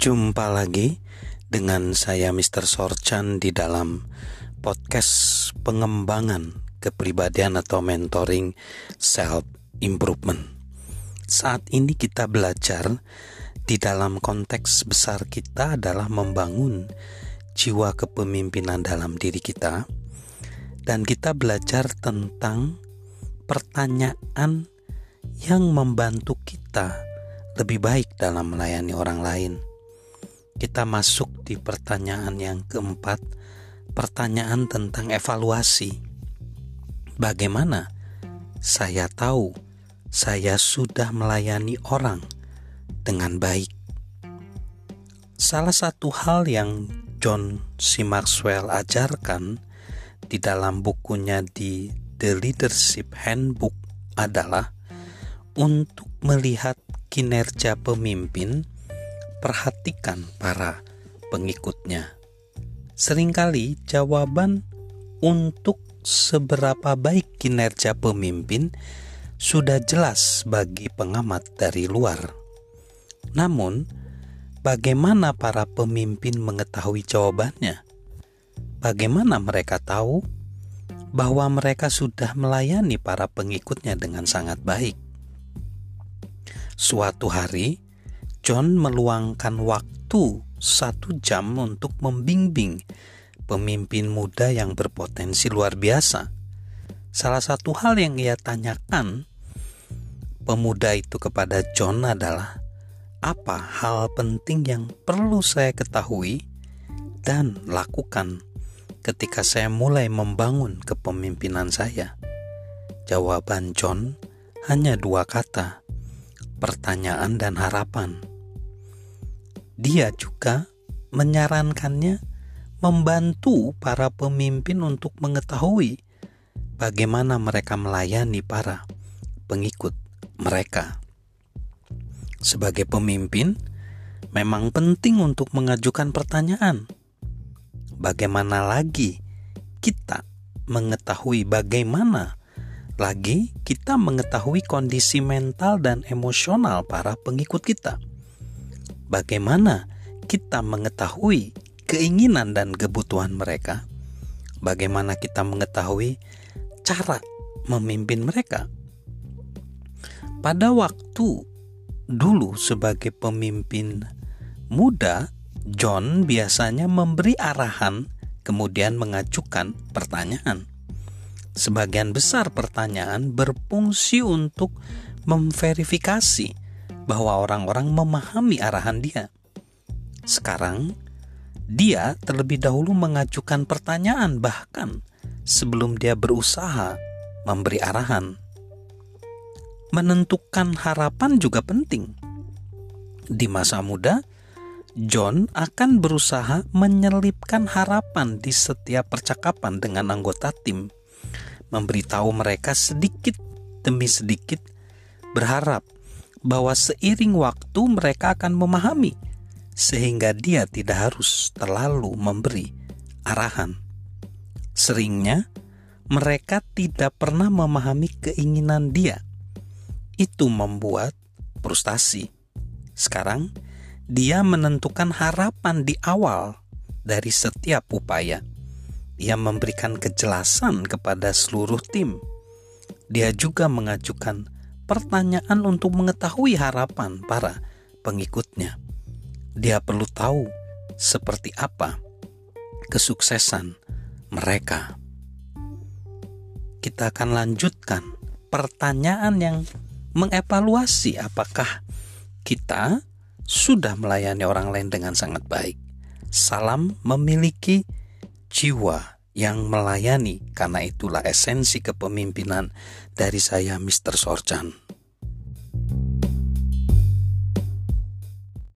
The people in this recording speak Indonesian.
Jumpa lagi dengan saya Mr. Sorchan di dalam podcast pengembangan kepribadian atau mentoring self improvement. Saat ini kita belajar di dalam konteks besar kita adalah membangun jiwa kepemimpinan dalam diri kita dan kita belajar tentang pertanyaan yang membantu kita lebih baik dalam melayani orang lain kita masuk di pertanyaan yang keempat, pertanyaan tentang evaluasi. Bagaimana saya tahu saya sudah melayani orang dengan baik? Salah satu hal yang John C. Maxwell ajarkan di dalam bukunya di The Leadership Handbook adalah untuk melihat kinerja pemimpin perhatikan para pengikutnya. Seringkali jawaban untuk seberapa baik kinerja pemimpin sudah jelas bagi pengamat dari luar. Namun, bagaimana para pemimpin mengetahui jawabannya? Bagaimana mereka tahu bahwa mereka sudah melayani para pengikutnya dengan sangat baik? Suatu hari, John meluangkan waktu satu jam untuk membimbing pemimpin muda yang berpotensi luar biasa. Salah satu hal yang ia tanyakan pemuda itu kepada John adalah apa hal penting yang perlu saya ketahui dan lakukan ketika saya mulai membangun kepemimpinan saya. Jawaban John hanya dua kata, pertanyaan dan harapan dia juga menyarankannya membantu para pemimpin untuk mengetahui bagaimana mereka melayani para pengikut mereka. Sebagai pemimpin, memang penting untuk mengajukan pertanyaan. Bagaimana lagi kita mengetahui bagaimana lagi kita mengetahui kondisi mental dan emosional para pengikut kita? bagaimana kita mengetahui keinginan dan kebutuhan mereka, bagaimana kita mengetahui cara memimpin mereka. Pada waktu dulu, sebagai pemimpin muda, John biasanya memberi arahan, kemudian mengajukan pertanyaan. Sebagian besar pertanyaan berfungsi untuk memverifikasi bahwa orang-orang memahami arahan dia. Sekarang, dia terlebih dahulu mengajukan pertanyaan, bahkan sebelum dia berusaha memberi arahan. Menentukan harapan juga penting. Di masa muda, John akan berusaha menyelipkan harapan di setiap percakapan dengan anggota tim, memberitahu mereka sedikit demi sedikit berharap bahwa seiring waktu mereka akan memahami, sehingga dia tidak harus terlalu memberi arahan. Seringnya, mereka tidak pernah memahami keinginan dia. Itu membuat frustasi. Sekarang, dia menentukan harapan di awal dari setiap upaya. Dia memberikan kejelasan kepada seluruh tim. Dia juga mengajukan pertanyaan untuk mengetahui harapan para pengikutnya. Dia perlu tahu seperti apa kesuksesan mereka. Kita akan lanjutkan pertanyaan yang mengevaluasi apakah kita sudah melayani orang lain dengan sangat baik. Salam memiliki jiwa yang melayani karena itulah esensi kepemimpinan dari saya Mr. Sorchan.